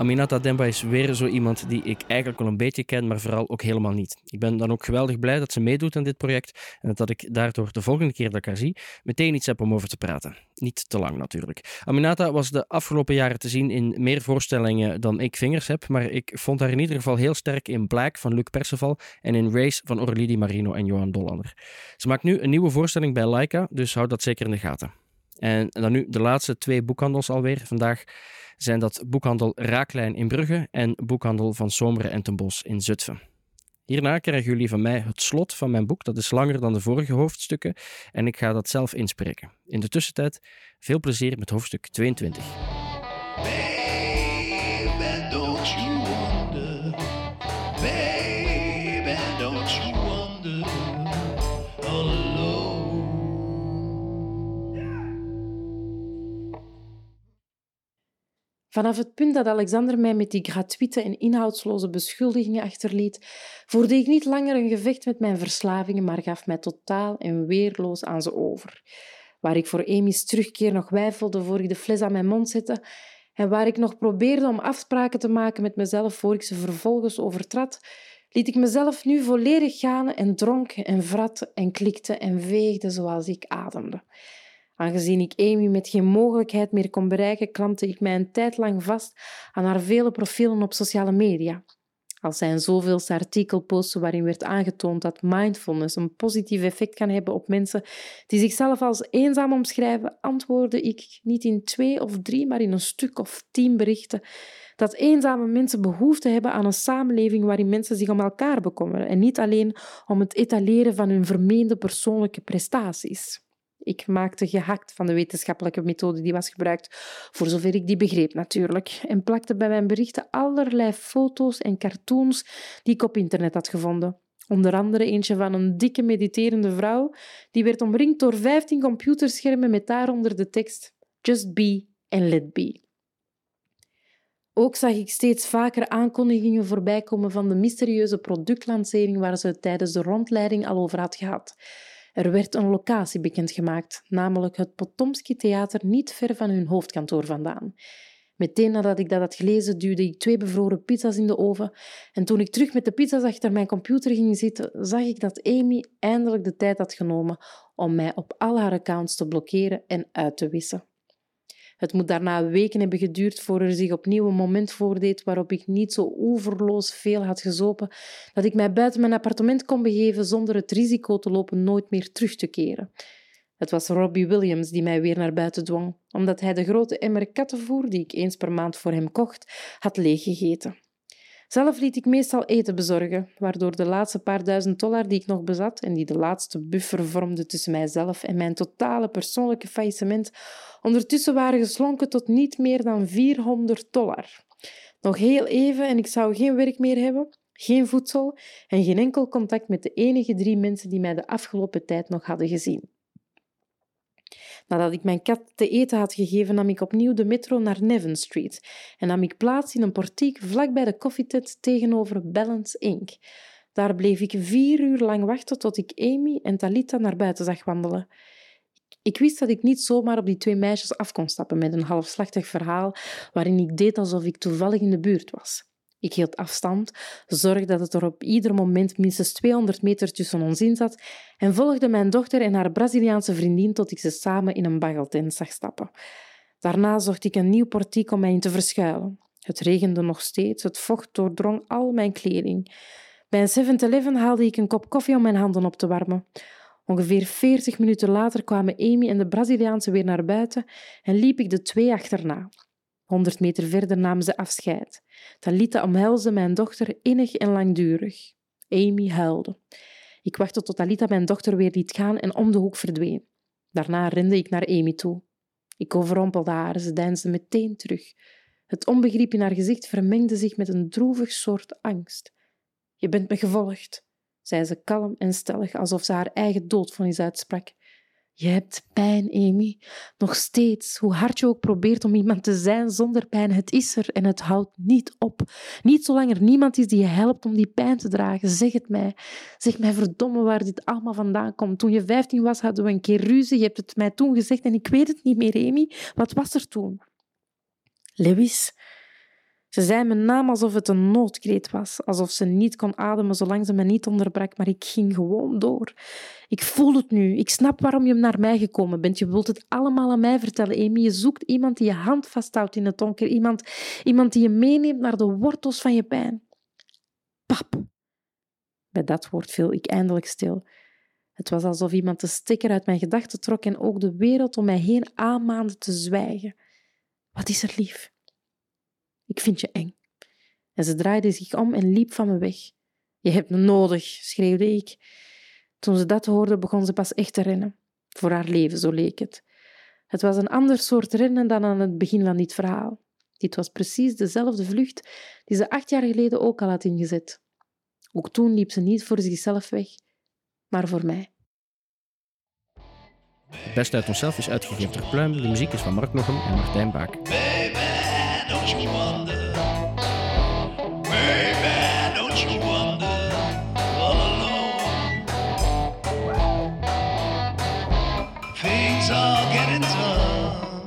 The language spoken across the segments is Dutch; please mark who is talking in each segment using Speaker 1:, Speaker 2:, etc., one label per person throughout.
Speaker 1: Aminata Demba is weer zo iemand die ik eigenlijk al een beetje ken, maar vooral ook helemaal niet. Ik ben dan ook geweldig blij dat ze meedoet aan dit project en dat ik daardoor de volgende keer dat ik haar zie meteen iets heb om over te praten. Niet te lang natuurlijk. Aminata was de afgelopen jaren te zien in meer voorstellingen dan ik vingers heb, maar ik vond haar in ieder geval heel sterk in Black van Luc Perceval en in Race van Aurélie Di Marino en Johan Dollander. Ze maakt nu een nieuwe voorstelling bij Laika, dus houd dat zeker in de gaten. En dan nu de laatste twee boekhandels alweer. Vandaag zijn dat boekhandel Raaklijn in Brugge en boekhandel Van Zomeren en ten Bos in Zutphen. Hierna krijgen jullie van mij het slot van mijn boek. Dat is langer dan de vorige hoofdstukken en ik ga dat zelf inspreken. In de tussentijd veel plezier met hoofdstuk 22.
Speaker 2: Vanaf het punt dat Alexander mij met die gratuite en inhoudsloze beschuldigingen achterliet, voerde ik niet langer een gevecht met mijn verslavingen, maar gaf mij totaal en weerloos aan ze over. Waar ik voor Amy's terugkeer nog weifelde voor ik de fles aan mijn mond zette, en waar ik nog probeerde om afspraken te maken met mezelf voor ik ze vervolgens overtrad, liet ik mezelf nu volledig gaan en dronk en vrat en klikte en veegde zoals ik ademde. Aangezien ik Amy met geen mogelijkheid meer kon bereiken, klampte ik mij een tijd lang vast aan haar vele profielen op sociale media. Als zij een zoveelste artikel postte waarin werd aangetoond dat mindfulness een positief effect kan hebben op mensen die zichzelf als eenzaam omschrijven, antwoordde ik niet in twee of drie, maar in een stuk of tien berichten dat eenzame mensen behoefte hebben aan een samenleving waarin mensen zich om elkaar bekommeren en niet alleen om het etaleren van hun vermeende persoonlijke prestaties. Ik maakte gehakt van de wetenschappelijke methode die was gebruikt, voor zover ik die begreep natuurlijk, en plakte bij mijn berichten allerlei foto's en cartoons die ik op internet had gevonden. Onder andere eentje van een dikke mediterende vrouw die werd omringd door 15 computerschermen met daaronder de tekst Just be and let be. Ook zag ik steeds vaker aankondigingen voorbijkomen van de mysterieuze productlancering waar ze het tijdens de rondleiding al over had gehad. Er werd een locatie bekendgemaakt, namelijk het Potomski Theater niet ver van hun hoofdkantoor vandaan. Meteen nadat ik dat had gelezen, duwde ik twee bevroren pizza's in de oven. En toen ik terug met de pizza's achter mijn computer ging zitten, zag ik dat Amy eindelijk de tijd had genomen om mij op al haar accounts te blokkeren en uit te wissen. Het moet daarna weken hebben geduurd voor er zich opnieuw een moment voordeed waarop ik niet zo oeverloos veel had gezopen dat ik mij buiten mijn appartement kon begeven zonder het risico te lopen nooit meer terug te keren. Het was Robbie Williams die mij weer naar buiten dwong, omdat hij de grote emmer kattenvoer die ik eens per maand voor hem kocht, had leeggegeten. Zelf liet ik meestal eten bezorgen, waardoor de laatste paar duizend dollar die ik nog bezat en die de laatste buffer vormde tussen mijzelf en mijn totale persoonlijke faillissement, ondertussen waren geslonken tot niet meer dan 400 dollar. Nog heel even en ik zou geen werk meer hebben, geen voedsel en geen enkel contact met de enige drie mensen die mij de afgelopen tijd nog hadden gezien. Nadat ik mijn kat te eten had gegeven, nam ik opnieuw de metro naar Nevin Street en nam ik plaats in een portiek vlakbij de koffietent tegenover Balance Inc. Daar bleef ik vier uur lang wachten tot ik Amy en Talita naar buiten zag wandelen. Ik wist dat ik niet zomaar op die twee meisjes af kon stappen met een halfslachtig verhaal waarin ik deed alsof ik toevallig in de buurt was. Ik hield afstand, zorgde dat het er op ieder moment minstens 200 meter tussen ons in zat en volgde mijn dochter en haar Braziliaanse vriendin tot ik ze samen in een baggeltent zag stappen. Daarna zocht ik een nieuw portiek om mij in te verschuilen. Het regende nog steeds, het vocht doordrong al mijn kleding. Bij een 7-Eleven haalde ik een kop koffie om mijn handen op te warmen. Ongeveer 40 minuten later kwamen Amy en de Braziliaanse weer naar buiten en liep ik de twee achterna. Honderd meter verder namen ze afscheid. Talita omhelsde mijn dochter innig en langdurig. Amy huilde. Ik wachtte tot Talita mijn dochter weer liet gaan en om de hoek verdween. Daarna rende ik naar Amy toe. Ik overrompelde haar, ze deinsde meteen terug. Het onbegrip in haar gezicht vermengde zich met een droevig soort angst. Je bent me gevolgd, zei ze kalm en stellig, alsof ze haar eigen doodvonnis uitsprak. Je hebt pijn, Amy. Nog steeds, hoe hard je ook probeert om iemand te zijn zonder pijn, het is er en het houdt niet op. Niet zolang er niemand is die je helpt om die pijn te dragen. Zeg het mij. Zeg mij verdomme waar dit allemaal vandaan komt. Toen je vijftien was, hadden we een keer ruzie. Je hebt het mij toen gezegd en ik weet het niet meer, Amy. Wat was er toen? Lewis. Ze zei mijn naam alsof het een noodkreet was, alsof ze niet kon ademen zolang ze me niet onderbrak, maar ik ging gewoon door. Ik voel het nu. Ik snap waarom je naar mij gekomen bent. Je wilt het allemaal aan mij vertellen, Amy. Je zoekt iemand die je hand vasthoudt in het donker. Iemand, iemand die je meeneemt naar de wortels van je pijn. Pap. Bij dat woord viel ik eindelijk stil. Het was alsof iemand de stekker uit mijn gedachten trok en ook de wereld om mij heen aanmaande te zwijgen. Wat is er lief? Ik vind je eng. En ze draaide zich om en liep van me weg. Je hebt me nodig, schreeuwde ik. Toen ze dat hoorde, begon ze pas echt te rennen. Voor haar leven, zo leek het. Het was een ander soort rennen dan aan het begin van dit verhaal. Dit was precies dezelfde vlucht die ze acht jaar geleden ook al had ingezet. Ook toen liep ze niet voor zichzelf weg, maar voor mij.
Speaker 1: Het beste uit onszelf is uitgegeven door Pluim. De muziek is van Mark Nochem en Martijn Baak.
Speaker 3: Baby, All getting some.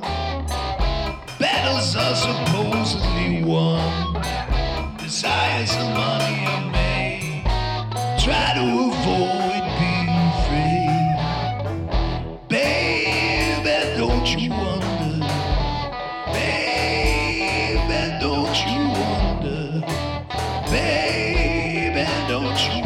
Speaker 3: Battles are supposedly won. Desires and money are made. Try to avoid being free. Baby, don't you wonder? Baby, don't you wonder? Baby, don't you